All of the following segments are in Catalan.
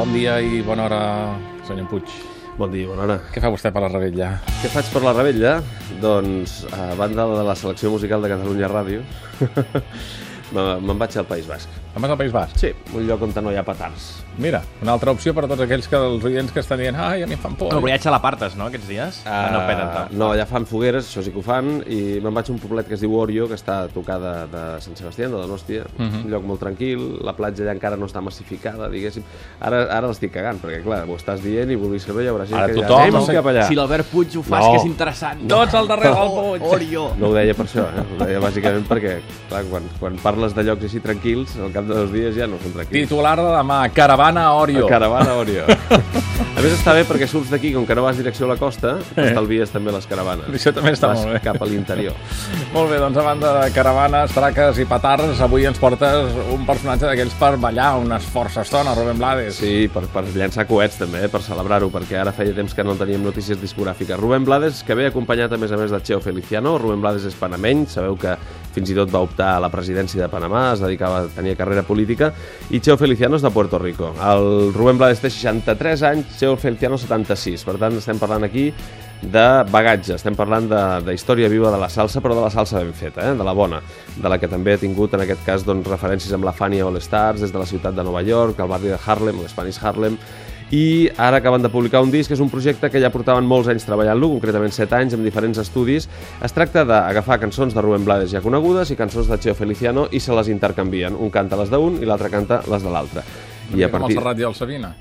Bon dia i bona hora, senyor Puig. Bon dia, bona hora. Què fa vostè per la rebella? Què faig per la rebella? Doncs, a banda de la selecció musical de Catalunya Ràdio, me'n vaig al País Basc. Em vas al País Basc? Sí, un lloc on no hi ha petards. Mira, una altra opció per a tots aquells que els oients que estan dient ai, a mi em fan por. El viatge a la Partes, no, aquests dies? Uh, no peten tant. no, allà fan fogueres, això sí que ho fan, i me'n vaig a un poblet que es diu Orio, que està a tocar de, de Sant Sebastià, de Donòstia, uh Mhm. -huh. un lloc molt tranquil, la platja allà encara no està massificada, diguéssim. Ara, ara l'estic cagant, perquè clar, ho estàs dient i vulguis no hi haurà gent Ara que dirà, tothom anem se- cap allà. Si l'Albert Puig ho fa, No. que és interessant. Tots al darrere del Oh, Puig. Orio. No ho deia per això, eh? ho deia bàsicament perquè clar, quan, quan parles de llocs així tranquils, al cap de dos dies ja no són tranquils. Titular de demà, Caravana Orio. Caravana Orio. a més està bé perquè surts d'aquí, com que no vas direcció a la costa, estalvies també les caravanes. Això també està vas molt bé. cap a l'interior. Molt bé, doncs a banda de caravanes, traques i petards, avui ens portes un personatge d'aquells per ballar unes força estona, Rubén Blades. Sí, per, per llançar coets també, eh, per celebrar-ho, perquè ara feia temps que no teníem notícies discogràfiques. Rubén Blades, que ve acompanyat a més a més de Cheo Feliciano. Rubén Blades és panameny, sabeu que fins i tot va optar a la presidència de Panamà, es dedicava, tenia carrera política, i Cheo Feliciano és de Puerto Rico. El Rubén Blades té 63 anys, Cheo Feliciano 76. Per tant, estem parlant aquí de bagatge, estem parlant de, de història viva de la salsa, però de la salsa ben feta, eh? de la bona, de la que també ha tingut en aquest cas doncs, referències amb la Fania All Stars des de la ciutat de Nova York, al barri de Harlem, l'Spanish Harlem, i ara acaben de publicar un disc, és un projecte que ja portaven molts anys treballant-lo, concretament 7 anys, amb diferents estudis. Es tracta d'agafar cançons de Rubén Blades ja conegudes i cançons de Cheo Feliciano i se les intercanvien. Un canta les d'un i l'altre canta les de l'altre. I a el partir... Serrat i el Sabina,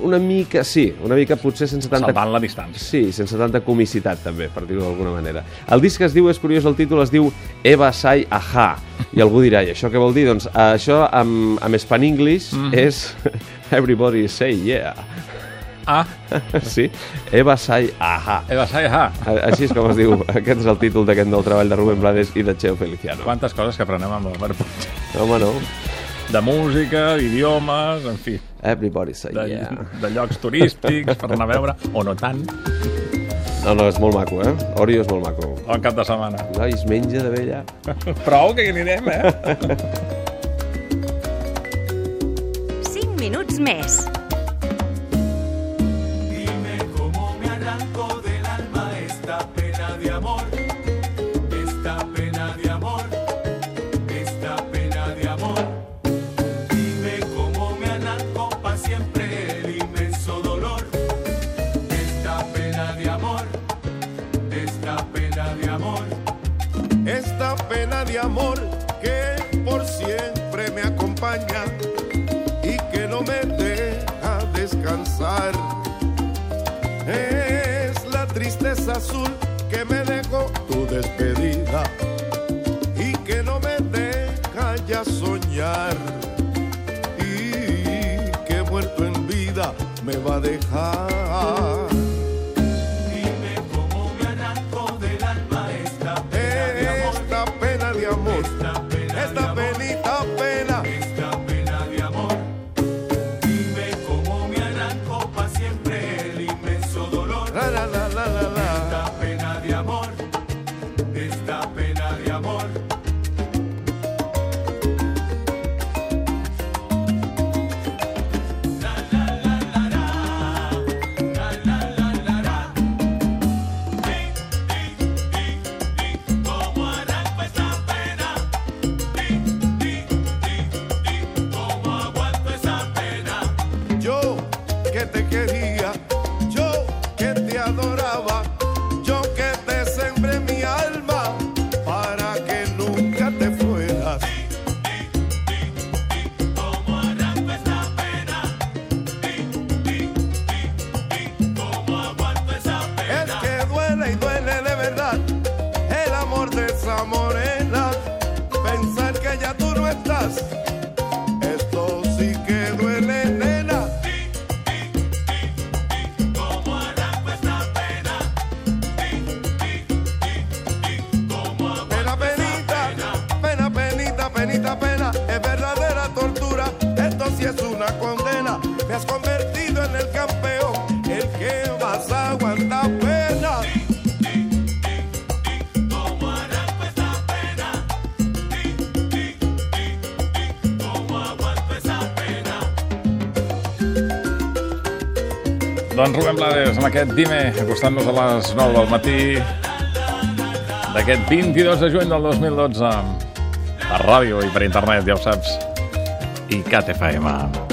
Una mica, sí, una mica potser sense tanta salvant la distància. Sí, sense tanta comicitat també, per dir-ho d'alguna manera. El disc es diu, és curiós, el títol es diu Eva Sai Aha. I algú dirà, i això què vol dir? Doncs això amb, amb Span English Mhm. és Everybody Say Yeah. Ah, Sí, Eva Sai Aha. Eva Sai, ah. A- Així és com es diu. Aquest és el títol d'aquest nou treball de Rubén Blades i de Cheo Feliciano. Quantes coses que aprenem amb l'Albert Puig. Home, no. De música, d'idiomes, en fi, Everybody Say de, Yeah. de llocs turístics per anar a veure, o no tant, No, no, és molt maco, eh? Orio és molt maco. al cap de setmana. Ai, es menja de vella. Prou, que hi anirem, eh? 5 minuts més. Dime cómo me arranco del alma esta pena de amor, esta pena pena de amor que por siempre me acompaña y que no me deja descansar. Es la tristeza azul que me dejó tu despedida y que no me deja ya soñar y que muerto en vida me va a dejar. Esta pena penita, pena, es verdadera tortura, esto sí es una condena, me has convertido en el campeón, el que más aguanta pena. Cómo arranco esta pena, di, di, di, di, cómo aguanto esa pena. Doncs Rubén Blades, amb aquest Dime, acostant-nos a les 9 del matí d'aquest 22 de juny del 2012. Per ràdio i per internet, ja ho saps. I CAT FM.